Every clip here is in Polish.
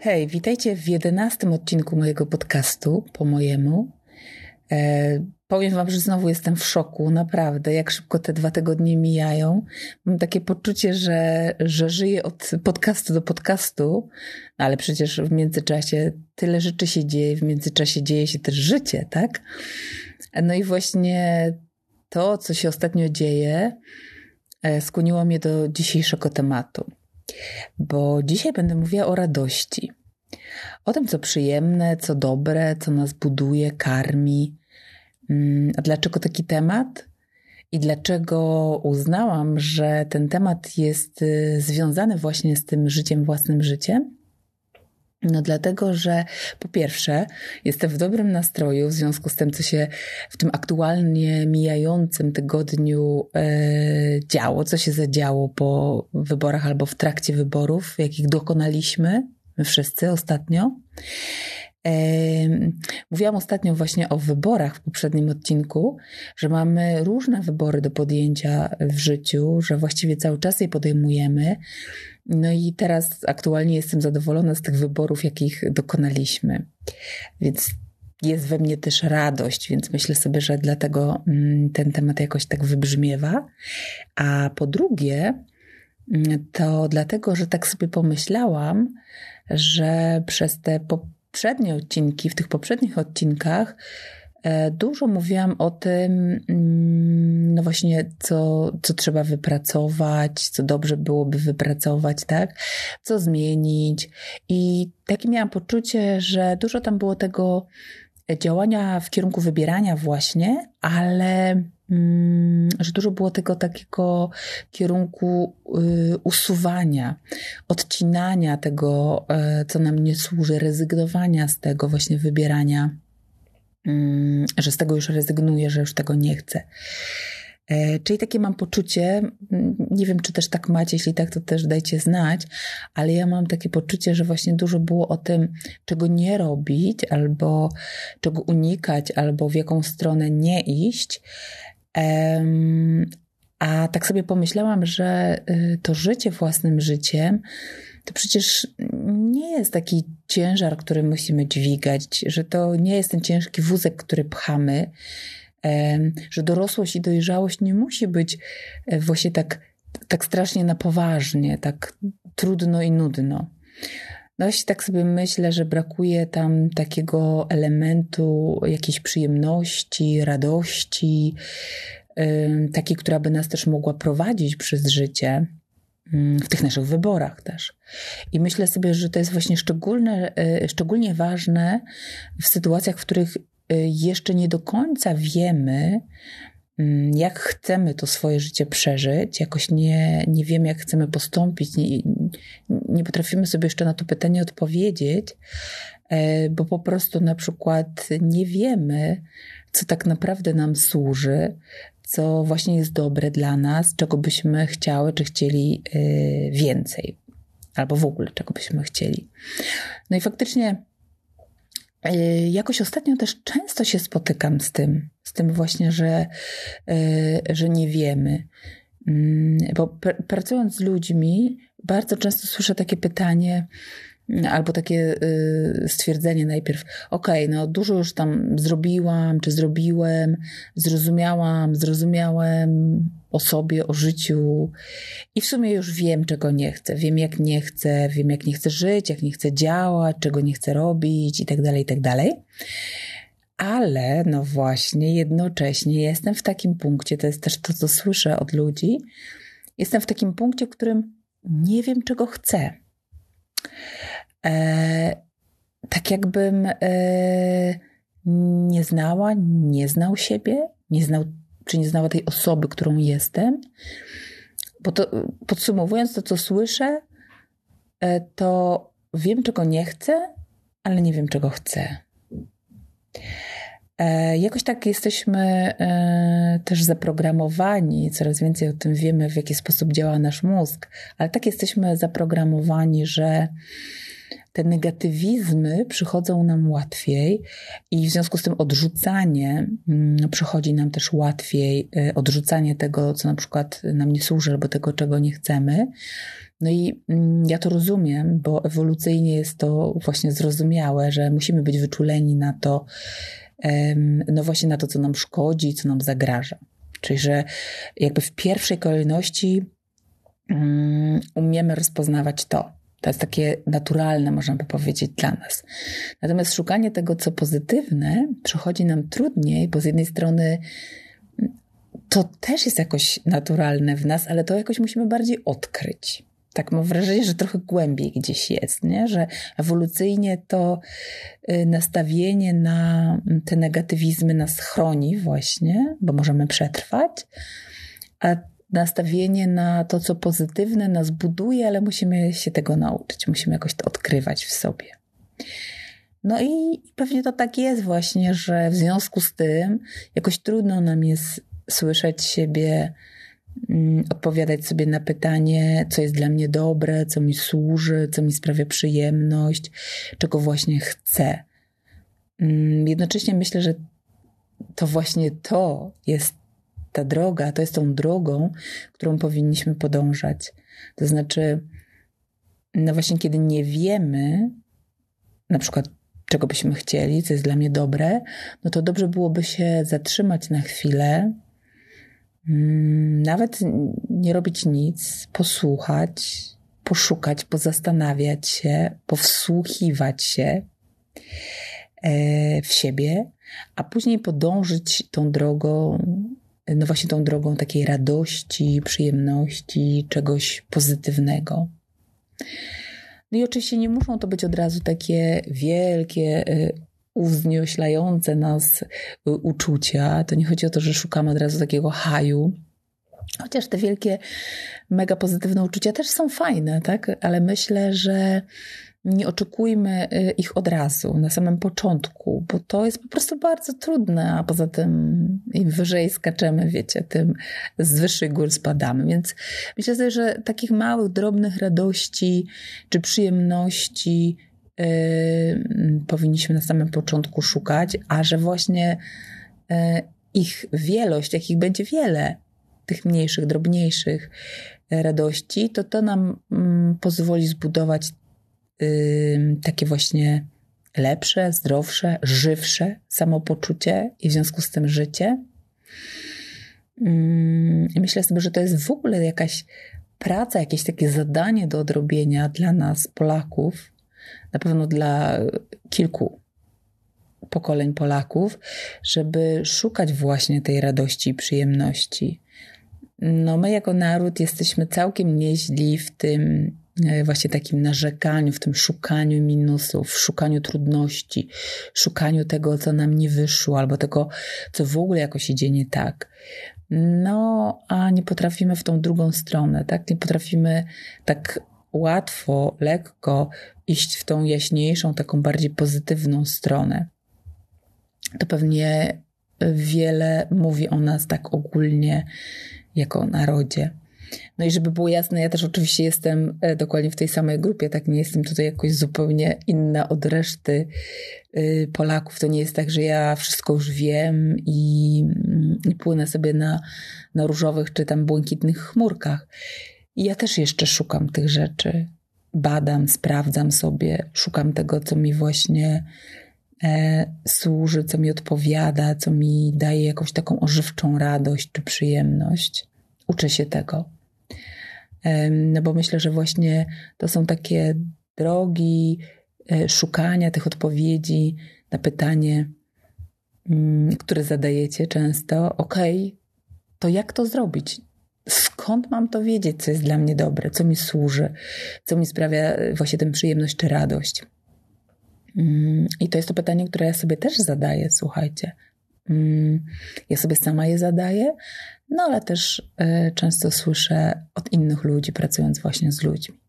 Hej, witajcie w jedenastym odcinku mojego podcastu, po mojemu. E, powiem Wam, że znowu jestem w szoku, naprawdę, jak szybko te dwa tygodnie mijają. Mam takie poczucie, że, że żyję od podcastu do podcastu, ale przecież w międzyczasie tyle rzeczy się dzieje, w międzyczasie dzieje się też życie, tak? No i właśnie to, co się ostatnio dzieje, e, skłoniło mnie do dzisiejszego tematu bo dzisiaj będę mówiła o radości. O tym, co przyjemne, co dobre, co nas buduje, karmi. Mm, a dlaczego taki temat? I dlaczego uznałam, że ten temat jest y, związany właśnie z tym życiem, własnym życiem? No dlatego, że po pierwsze jestem w dobrym nastroju w związku z tym, co się w tym aktualnie mijającym tygodniu e, działo, co się zadziało po wyborach albo w trakcie wyborów, jakich dokonaliśmy my wszyscy ostatnio. Mówiłam ostatnio właśnie o wyborach w poprzednim odcinku, że mamy różne wybory do podjęcia w życiu, że właściwie cały czas je podejmujemy. No i teraz aktualnie jestem zadowolona z tych wyborów, jakich dokonaliśmy. Więc jest we mnie też radość, więc myślę sobie, że dlatego mm, ten temat jakoś tak wybrzmiewa. A po drugie, mm, to dlatego, że tak sobie pomyślałam, że przez te poprzednie odcinki, w tych poprzednich odcinkach, e, dużo mówiłam o tym, mm, no właśnie, co, co trzeba wypracować, co dobrze byłoby wypracować, tak? Co zmienić. I takie miałam poczucie, że dużo tam było tego działania w kierunku wybierania właśnie, ale że dużo było tego takiego kierunku y, usuwania, odcinania tego, e, co nam nie służy, rezygnowania z tego właśnie wybierania, mm, że z tego już rezygnuję, że już tego nie chcę. E, czyli takie mam poczucie, mm, nie wiem czy też tak macie, jeśli tak, to też dajcie znać, ale ja mam takie poczucie, że właśnie dużo było o tym, czego nie robić, albo czego unikać, albo w jaką stronę nie iść. A tak sobie pomyślałam, że y, to życie własnym życiem to przecież nie jest taki ciężar, który musimy dźwigać, że to nie jest ten ciężki wózek, który pchamy, że dorosłość i dojrzałość nie musi być e, właśnie tak, tak strasznie na poważnie, tak trudno i nudno. No jeśli tak sobie myślę, że brakuje tam takiego elementu jakiejś przyjemności, radości, takiej, która by nas też mogła prowadzić przez życie, w tych naszych wyborach też. I myślę sobie, że to jest właśnie szczególne, e, szczególnie ważne w sytuacjach, w których e, jeszcze nie do końca wiemy, jak chcemy to swoje życie przeżyć, jakoś nie, nie wiemy, jak chcemy postąpić, nie, nie potrafimy sobie jeszcze na to pytanie odpowiedzieć, e, bo po prostu na przykład nie wiemy, co tak naprawdę nam służy, co właśnie jest dobre dla nas, czego byśmy chciały, czy chcieli y, więcej, albo w ogóle czego byśmy chcieli. No i faktycznie jakoś ostatnio też często się spotykam z tym, z tym właśnie, że, y, że nie wiemy. Mm, bo pracując z ludźmi, bardzo często słyszę takie pytanie, albo takie y, stwierdzenie najpierw, okej, okay, no dużo już tam zrobiłam, czy zrobiłem, zrozumiałam, zrozumiałem o sobie, o życiu i w sumie już wiem, czego nie chcę. Wiem, jak nie chcę, wiem, jak nie chcę żyć, jak nie chcę działać, czego nie chcę robić i tak dalej, i tak. Ale no właśnie, jednocześnie jestem w takim punkcie, to jest też to, co słyszę od ludzi, jestem w takim punkcie, w którym nie wiem, czego chcę. E, tak jakbym e, nie znała, nie znał siebie, nie znał, czy nie znała tej osoby, którą jestem. Bo to podsumowując to, co słyszę, e, to wiem, czego nie chcę, ale nie wiem, czego chcę. E, jakoś tak jesteśmy e, też zaprogramowani, coraz więcej o tym wiemy, w jaki sposób działa nasz mózg, ale tak jesteśmy zaprogramowani, że te negatywizmy przychodzą nam łatwiej i w związku z tym odrzucanie mm, przychodzi nam też łatwiej, y, odrzucanie tego, co na przykład nam nie służy, albo tego, czego nie chcemy. No i mm, ja to rozumiem, bo ewolucyjnie jest to właśnie zrozumiałe, że musimy być wyczuleni na to, no właśnie na to, co nam szkodzi, co nam zagraża. Czyli, że jakby w pierwszej kolejności um, umiemy rozpoznawać to. To jest takie naturalne, można by powiedzieć, dla nas. Natomiast szukanie tego, co pozytywne, przychodzi nam trudniej, bo z jednej strony to też jest jakoś naturalne w nas, ale to jakoś musimy bardziej odkryć. Tak mam wrażenie, że trochę głębiej gdzieś jest, nie? że ewolucyjnie to y, nastawienie na te negatywizmy nas chroni właśnie, bo możemy przetrwać, a nastawienie na to, co pozytywne nas buduje, ale musimy się tego nauczyć, musimy jakoś to odkrywać w sobie. No i pewnie to tak jest właśnie, że w związku z tym jakoś trudno nam jest słyszeć siebie Mm, odpowiadać sobie na pytanie, co jest dla mnie dobre, co mi służy, co mi sprawia przyjemność, czego właśnie chcę. Mm, jednocześnie myślę, że to właśnie to jest ta droga, to jest tą drogą, którą powinniśmy podążać. To znaczy, no właśnie, kiedy nie wiemy, na przykład, czego byśmy chcieli, co jest dla mnie dobre, no to dobrze byłoby się zatrzymać na chwilę, Mm, nawet nie robić nic, posłuchać, poszukać, pozastanawiać się, powsłuchiwać się e, w siebie, a później podążyć tą drogą, no właśnie tą drogą takiej radości, przyjemności, czegoś pozytywnego. No i oczywiście nie muszą to być od razu takie wielkie, e, uwznioślające nas y, uczucia. To nie chodzi o to, że szukamy od razu takiego haju. Chociaż te wielkie, mega pozytywne uczucia też są fajne, tak? Ale myślę, że nie oczekujmy y, ich od razu, na samym początku, bo to jest po prostu bardzo trudne, a poza tym im wyżej skaczemy, wiecie, tym z wyższych gór spadamy. Więc myślę sobie, że takich małych, drobnych radości czy przyjemności Y, powinniśmy na samym początku szukać, a że właśnie y, ich wielość, jakich będzie wiele, tych mniejszych, drobniejszych radości, to to nam mm, pozwoli zbudować takie właśnie lepsze, zdrowsze, żywsze samopoczucie i w związku z tym życie. Mm, myślę sobie, że to jest w ogóle jakaś praca, jakieś takie zadanie do odrobienia dla nas, Polaków, na pewno dla kilku pokoleń Polaków, żeby szukać właśnie tej radości i przyjemności. No, my jako naród jesteśmy całkiem nieźli w tym e, właśnie takim narzekaniu, w tym szukaniu minusów, szukaniu trudności, szukaniu tego, co nam nie wyszło, albo tego, co w ogóle jakoś idzie nie tak. No, a nie potrafimy w tą drugą stronę, tak? Nie potrafimy tak łatwo, lekko iść w tą jaśniejszą, taką bardziej pozytywną stronę. To pewnie wiele mówi o nas tak ogólnie, jako o narodzie. No i żeby było jasne, ja też oczywiście jestem e, dokładnie w tej samej grupie, tak nie jestem tutaj jakoś zupełnie inna od reszty y, Polaków. To nie jest tak, że ja wszystko już wiem i, i płynę sobie na, na różowych czy tam błękitnych chmurkach. I ja też jeszcze szukam tych rzeczy. Badam, sprawdzam sobie, szukam tego, co mi właśnie służy, co mi odpowiada, co mi daje jakąś taką ożywczą radość czy przyjemność. Uczę się tego. E, no bo myślę, że właśnie to są takie drogi e, szukania tych odpowiedzi na pytanie, mm, które zadajecie często. Okej, okay, to jak to zrobić? skąd mam to wiedzieć, co jest dla mnie dobre, co mi służy, co mi sprawia e, właśnie tę przyjemność czy radość. Mm, I to jest to pytanie, które ja sobie też zadaję, słuchajcie. Mm, ja sobie sama je zadaję, no ale też e, często słyszę od innych ludzi, pracując właśnie z ludźmi.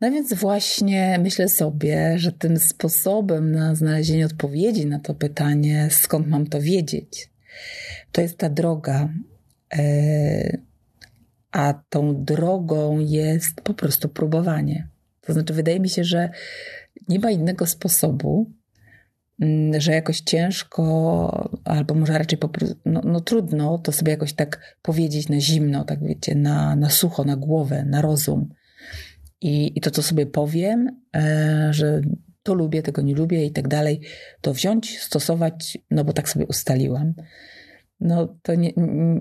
No więc właśnie myślę sobie, że tym sposobem na znalezienie odpowiedzi na to pytanie, skąd mam to wiedzieć, to jest ta droga, E, a tą drogą jest po prostu próbowanie. To znaczy, wydaje mi się, że nie ma innego sposobu, mm, że jakoś ciężko, albo może raczej po prostu, no, no, trudno to sobie jakoś tak powiedzieć na zimno, tak wiecie, na, na sucho, na głowę, na rozum. I, i to, co sobie powiem, e, że to lubię, tego nie lubię i tak dalej, to wziąć, stosować, no bo tak sobie ustaliłam. No to nie,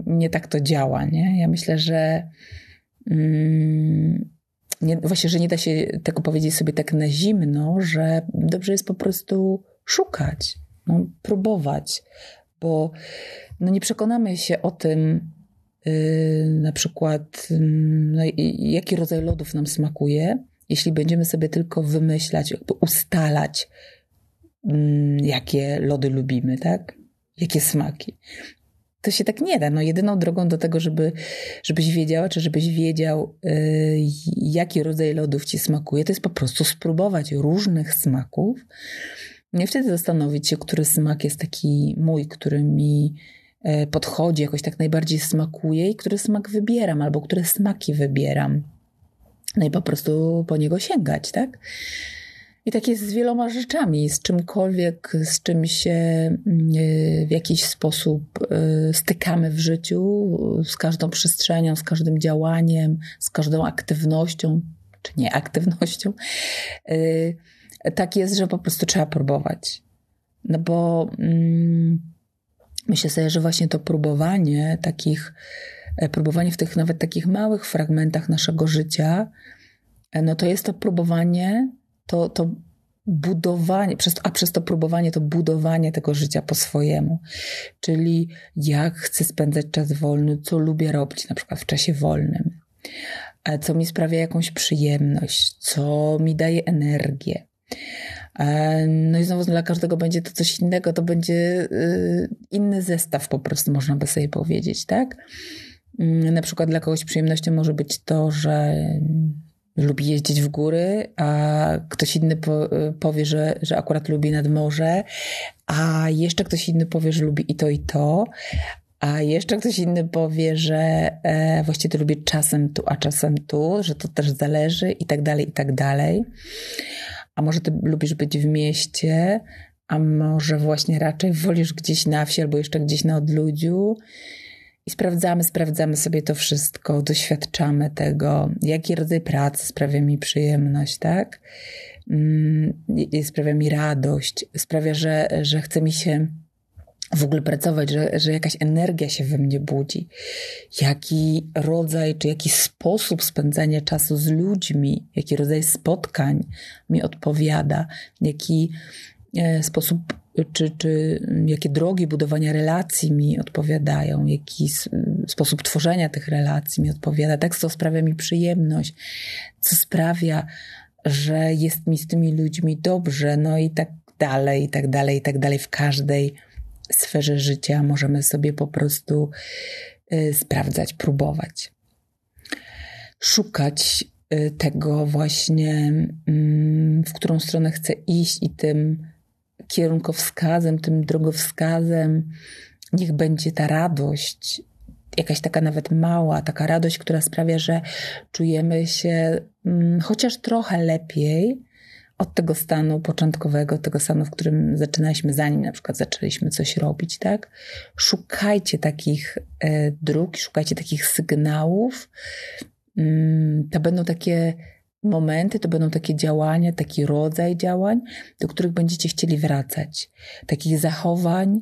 nie tak to działa, nie? Ja myślę, że mm, nie, właśnie, że nie da się tego powiedzieć sobie tak na zimno, że dobrze jest po prostu szukać, no, próbować, bo no, nie przekonamy się o tym, yy, na przykład, no, jaki rodzaj lodów nam smakuje, jeśli będziemy sobie tylko wymyślać, jakby ustalać, yy, jakie lody lubimy, tak? Jakie smaki to się tak nie da. No jedyną drogą do tego, żeby, żebyś wiedziała, czy żebyś wiedział, yy, jaki rodzaj lodów ci smakuje, to jest po prostu spróbować różnych smaków. I wtedy zastanowić się, który smak jest taki mój, który mi yy, podchodzi, jakoś tak najbardziej smakuje i który smak wybieram, albo które smaki wybieram. No i po prostu po niego sięgać, tak? I tak jest z wieloma rzeczami, z czymkolwiek, z czym się mm, w jakiś sposób y, stykamy w życiu, z każdą przestrzenią, z każdym działaniem, z każdą aktywnością, czy nieaktywnością. Y, tak jest, że po prostu trzeba próbować. No bo mm, myślę sobie, że właśnie to próbowanie takich, e, próbowanie w tych nawet takich małych fragmentach naszego życia, e, no to jest to próbowanie to, to budowanie, a przez to próbowanie to budowanie tego życia po swojemu. Czyli jak chcę spędzać czas wolny, co lubię robić na przykład w czasie wolnym, co mi sprawia jakąś przyjemność, co mi daje energię. No i znowu dla każdego będzie to coś innego, to będzie y, inny zestaw po prostu, można by sobie powiedzieć, tak? Mm, na przykład dla kogoś przyjemnością może być to, że lubi jeździć w góry, a ktoś inny powie, że, że akurat lubi nad morze, a jeszcze ktoś inny powie, że lubi i to, i to, a jeszcze ktoś inny powie, że e, właściwie to lubi czasem tu, a czasem tu, że to też zależy i tak dalej, i tak dalej. A może ty lubisz być w mieście, a może właśnie raczej wolisz gdzieś na wsi albo jeszcze gdzieś na odludziu. I sprawdzamy, sprawdzamy sobie to wszystko, doświadczamy tego, jaki rodzaj pracy sprawia mi przyjemność, tak? Mm, sprawia mi radość, sprawia, że, że chce mi się w ogóle pracować, że, że jakaś energia się we mnie budzi. Jaki rodzaj, czy jaki sposób spędzania czasu z ludźmi, jaki rodzaj spotkań mi odpowiada, jaki sposób czy, czy jakie drogi budowania relacji mi odpowiadają, jaki sposób tworzenia tych relacji mi odpowiada, tak, co sprawia mi przyjemność, co sprawia, że jest mi z tymi ludźmi dobrze, no i tak dalej, i tak dalej, i tak dalej. W każdej sferze życia możemy sobie po prostu y, sprawdzać, próbować. Szukać y, tego właśnie, y, w którą stronę chcę iść i tym kierunkowskazem, tym drogowskazem, niech będzie ta radość, jakaś taka nawet mała, taka radość, która sprawia, że czujemy się hmm, chociaż trochę lepiej od tego stanu początkowego, tego stanu, w którym zaczynaliśmy, zanim na przykład zaczęliśmy coś robić, tak? Szukajcie takich e, dróg, szukajcie takich sygnałów. Mm, to będą takie momenty, to będą takie działania, taki rodzaj działań, do których będziecie chcieli wracać. Takich zachowań,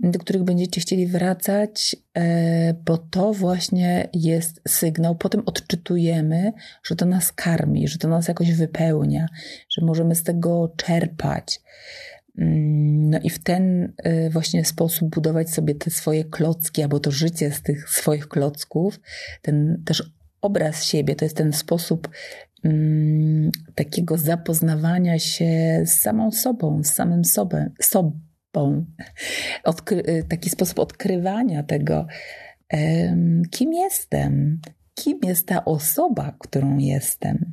do których będziecie chcieli wracać, e, bo to właśnie jest sygnał. Potem odczytujemy, że to nas karmi, że to nas jakoś wypełnia, że możemy z tego czerpać. Mm, no i w ten e, właśnie sposób budować sobie te swoje klocki, albo to życie z tych swoich klocków, ten też obraz siebie, to jest ten sposób takiego zapoznawania się z samą sobą, z samym sobą, sobą. Odkry taki sposób odkrywania tego, kim jestem, kim jest ta osoba, którą jestem.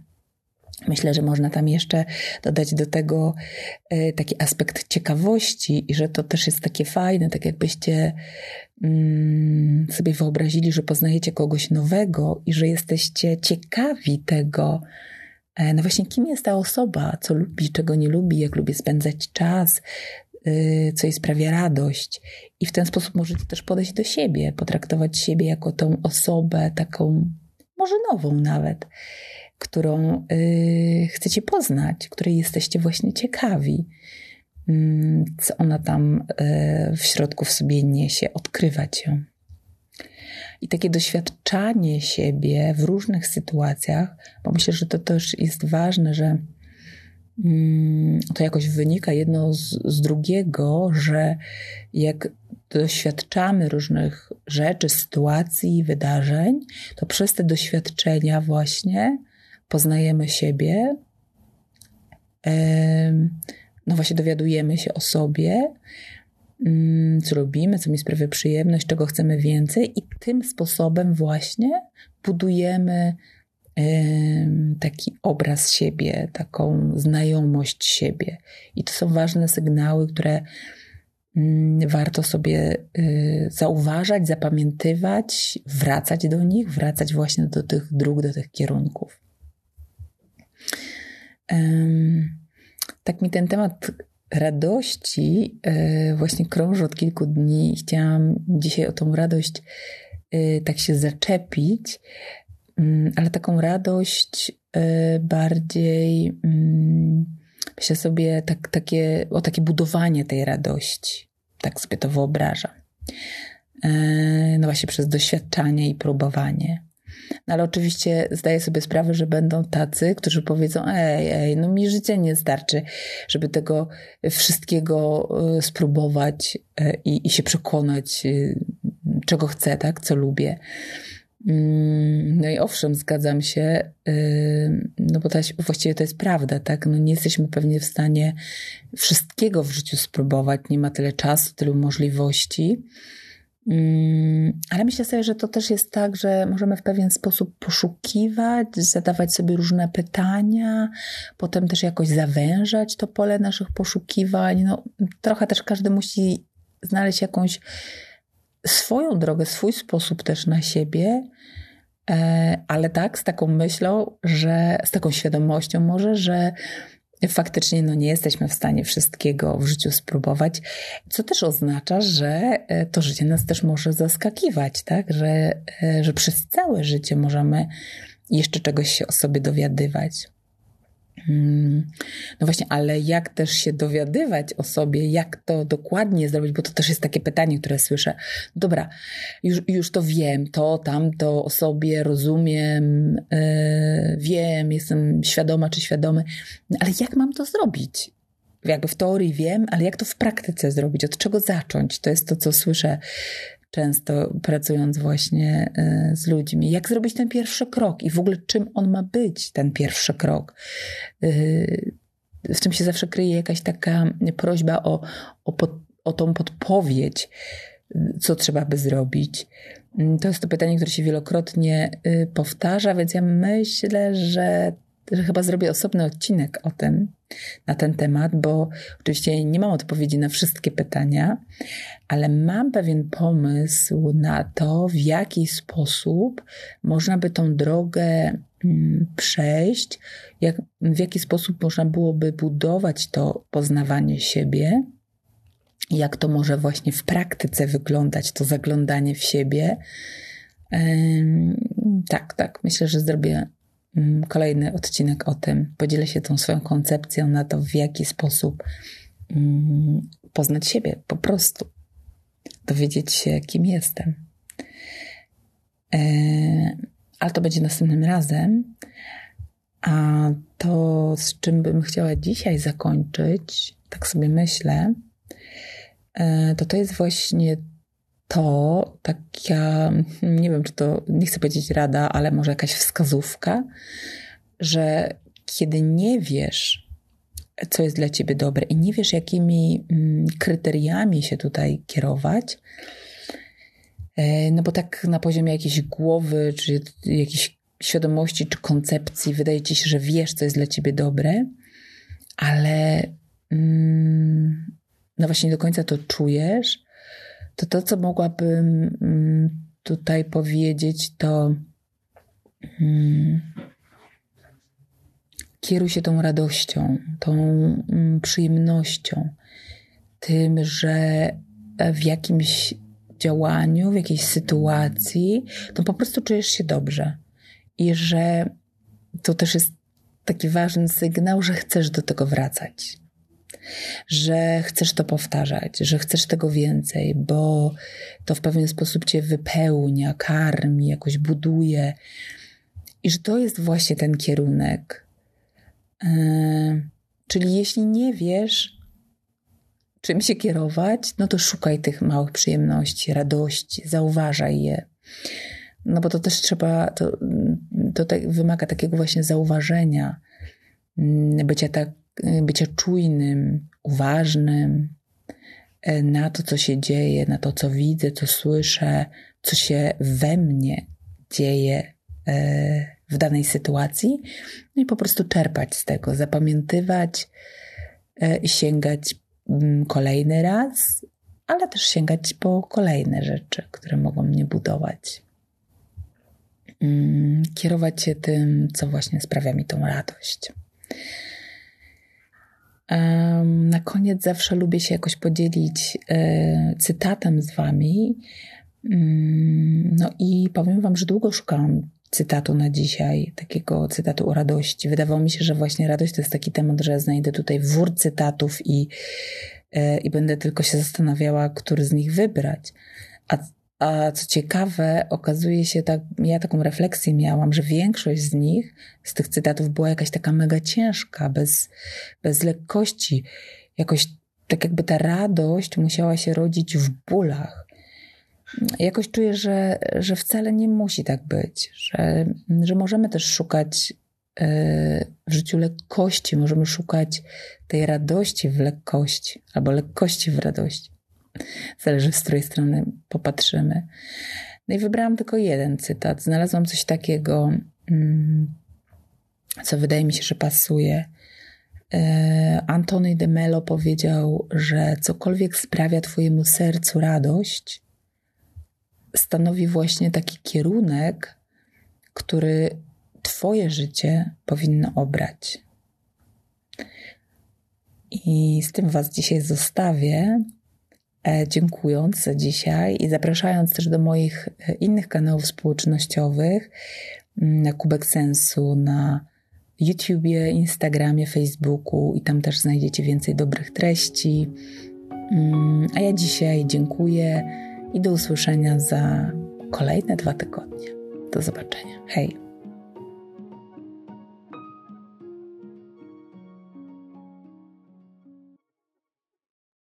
Myślę, że można tam jeszcze dodać do tego e, taki aspekt ciekawości i że to też jest takie fajne, tak jakbyście mm, sobie wyobrazili, że poznajecie kogoś nowego i że jesteście ciekawi tego, no właśnie, kim jest ta osoba, co lubi, czego nie lubi, jak lubi spędzać czas, y, co jej sprawia radość. I w ten sposób możecie też podejść do siebie, potraktować siebie jako tą osobę, taką może nową nawet, którą y, chcecie poznać, której jesteście właśnie ciekawi. Mm, co ona tam y, w środku w sobie niesie, odkrywać ją. I takie doświadczanie siebie w różnych sytuacjach, bo myślę, że to też jest ważne, że mm, to jakoś wynika jedno z, z drugiego, że jak doświadczamy różnych rzeczy, sytuacji, wydarzeń, to przez te doświadczenia właśnie poznajemy siebie, no właśnie dowiadujemy się o sobie, mm, co robimy, co mi sprawia przyjemność, czego chcemy więcej, i tym sposobem właśnie budujemy taki obraz siebie, taką znajomość siebie. I to są ważne sygnały, które mm, warto sobie y, zauważać, zapamiętywać, wracać do nich, wracać właśnie do tych dróg, do tych kierunków. Tak mi ten temat radości e, właśnie krąży od kilku dni. Chciałam dzisiaj o tą radość e, tak się zaczepić, mm, ale taką radość e, bardziej mm, myślę sobie tak, takie, o takie budowanie tej radości. Tak sobie to wyobrażam. No właśnie przez doświadczanie i próbowanie. No ale oczywiście zdaję sobie sprawę, że będą tacy, którzy powiedzą: Ej, ej, no mi życie nie starczy, żeby tego wszystkiego e, spróbować e, i, i się przekonać, e, czego chcę, tak, co lubię. Mm, no i owszem, zgadzam się, no bo to, właściwie to jest prawda, tak? No nie jesteśmy pewnie w stanie wszystkiego w życiu spróbować, nie ma tyle czasu, tylu możliwości. Mm, ale myślę sobie, że to też jest tak, że możemy w pewien sposób poszukiwać, zadawać sobie różne pytania, potem też jakoś zawężać to pole naszych poszukiwań. No, trochę też każdy musi znaleźć jakąś swoją drogę, swój sposób też na siebie, e, ale tak, z taką myślą, że z taką świadomością może, że faktycznie no, nie jesteśmy w stanie wszystkiego w życiu spróbować, co też oznacza, że e, to życie nas też może zaskakiwać, tak? Że, e, że przez całe życie możemy jeszcze czegoś się o sobie dowiadywać. Hmm. No właśnie, ale jak też się dowiadywać o sobie, jak to dokładnie zrobić, bo to też jest takie pytanie, które słyszę. Dobra, już, już to wiem, to, tamto o sobie rozumiem, yy, wiem, jestem świadoma czy świadomy, ale jak mam to zrobić? Jakby w teorii wiem, ale jak to w praktyce zrobić? Od czego zacząć? To jest to, co słyszę często pracując właśnie e, z ludźmi. Jak zrobić ten pierwszy krok i w ogóle czym on ma być, ten pierwszy krok? E, w tym się zawsze kryje jakaś taka prośba o, o, pod, o tą podpowiedź, co trzeba by zrobić. To jest to pytanie, które się wielokrotnie e, powtarza, więc ja myślę, że chyba zrobię osobny odcinek o tym, na ten temat, bo oczywiście nie mam odpowiedzi na wszystkie pytania, ale mam pewien pomysł na to, w jaki sposób można by tą drogę mm, przejść, jak, w jaki sposób można byłoby budować to poznawanie siebie, jak to może właśnie w praktyce wyglądać, to zaglądanie w siebie. Tak, tak, myślę, że zrobię kolejny odcinek o tym. Podzielę się tą swoją koncepcją na to, w jaki sposób mm, poznać siebie po prostu. Dowiedzieć się, kim jestem. E, ale to będzie następnym razem. A to, z czym bym chciała dzisiaj zakończyć, tak sobie myślę, e, to to jest właśnie to taka, nie wiem, czy to, nie chcę powiedzieć rada, ale może jakaś wskazówka, że kiedy nie wiesz, co jest dla ciebie dobre i nie wiesz, jakimi mm, kryteriami się tutaj kierować, e, no bo tak na poziomie jakiejś głowy, czy jakiejś świadomości, czy koncepcji, wydaje ci się, że wiesz, co jest dla ciebie dobre, ale mm, no właśnie nie do końca to czujesz, to to, co mogłabym mm, tutaj powiedzieć, to mm, kieruj się tą radością, tą mm, przyjemnością, tym, że w jakimś działaniu, w jakiejś sytuacji, to po prostu czujesz się dobrze. I że to też jest taki ważny sygnał, że chcesz do tego wracać. Że chcesz to powtarzać, że chcesz tego więcej, bo to w pewien sposób cię wypełnia, karmi, jakoś buduje. I że to jest właśnie ten kierunek. Yy, czyli jeśli nie wiesz, czym się kierować, no to szukaj tych małych przyjemności, radości, zauważaj je. No bo to też trzeba, to, to te, wymaga takiego właśnie zauważenia, mm, bycia, tak, bycia czujnym, uważnym e, na to, co się dzieje, na to, co widzę, co słyszę, co się we mnie dzieje e, w danej sytuacji, no i po prostu czerpać z tego, zapamiętywać e, i sięgać mm, kolejny raz, ale też sięgać po kolejne rzeczy, które mogą mnie budować. Mm, kierować się tym, co właśnie sprawia mi tą radość. Na koniec zawsze lubię się jakoś podzielić e, cytatem z Wami. Mm, no i powiem Wam, że długo szukałam cytatu na dzisiaj, takiego cytatu o radości. Wydawało mi się, że właśnie radość to jest taki temat, że znajdę tutaj wór cytatów i, e, i będę tylko się zastanawiała, który z nich wybrać. A a co ciekawe, okazuje się, tak, ja taką refleksję miałam, że większość z nich, z tych cytatów, była jakaś taka mega ciężka, bez, bez lekkości. Jakoś tak jakby ta radość musiała się rodzić w bólach. Jakoś czuję, że, że wcale nie musi tak być, że, że możemy też szukać e, w życiu lekkości, możemy szukać tej radości w lekkości, albo lekkości w radości. Zależy, z której strony popatrzymy. No i wybrałam tylko jeden cytat. Znalazłam coś takiego, mm, co wydaje mi się, że pasuje. E, Antony de Mello powiedział, że cokolwiek sprawia Twojemu sercu radość, stanowi właśnie taki kierunek, który Twoje życie powinno obrać. I z tym Was dzisiaj zostawię. E, dziękując za dzisiaj i zapraszając też do moich e, innych kanałów społecznościowych na Kubek Sensu, na YouTubie, Instagramie, Facebooku i tam też znajdziecie więcej dobrych treści. Mm, a ja dzisiaj dziękuję i do usłyszenia za kolejne dwa tygodnie. Do zobaczenia. Hej!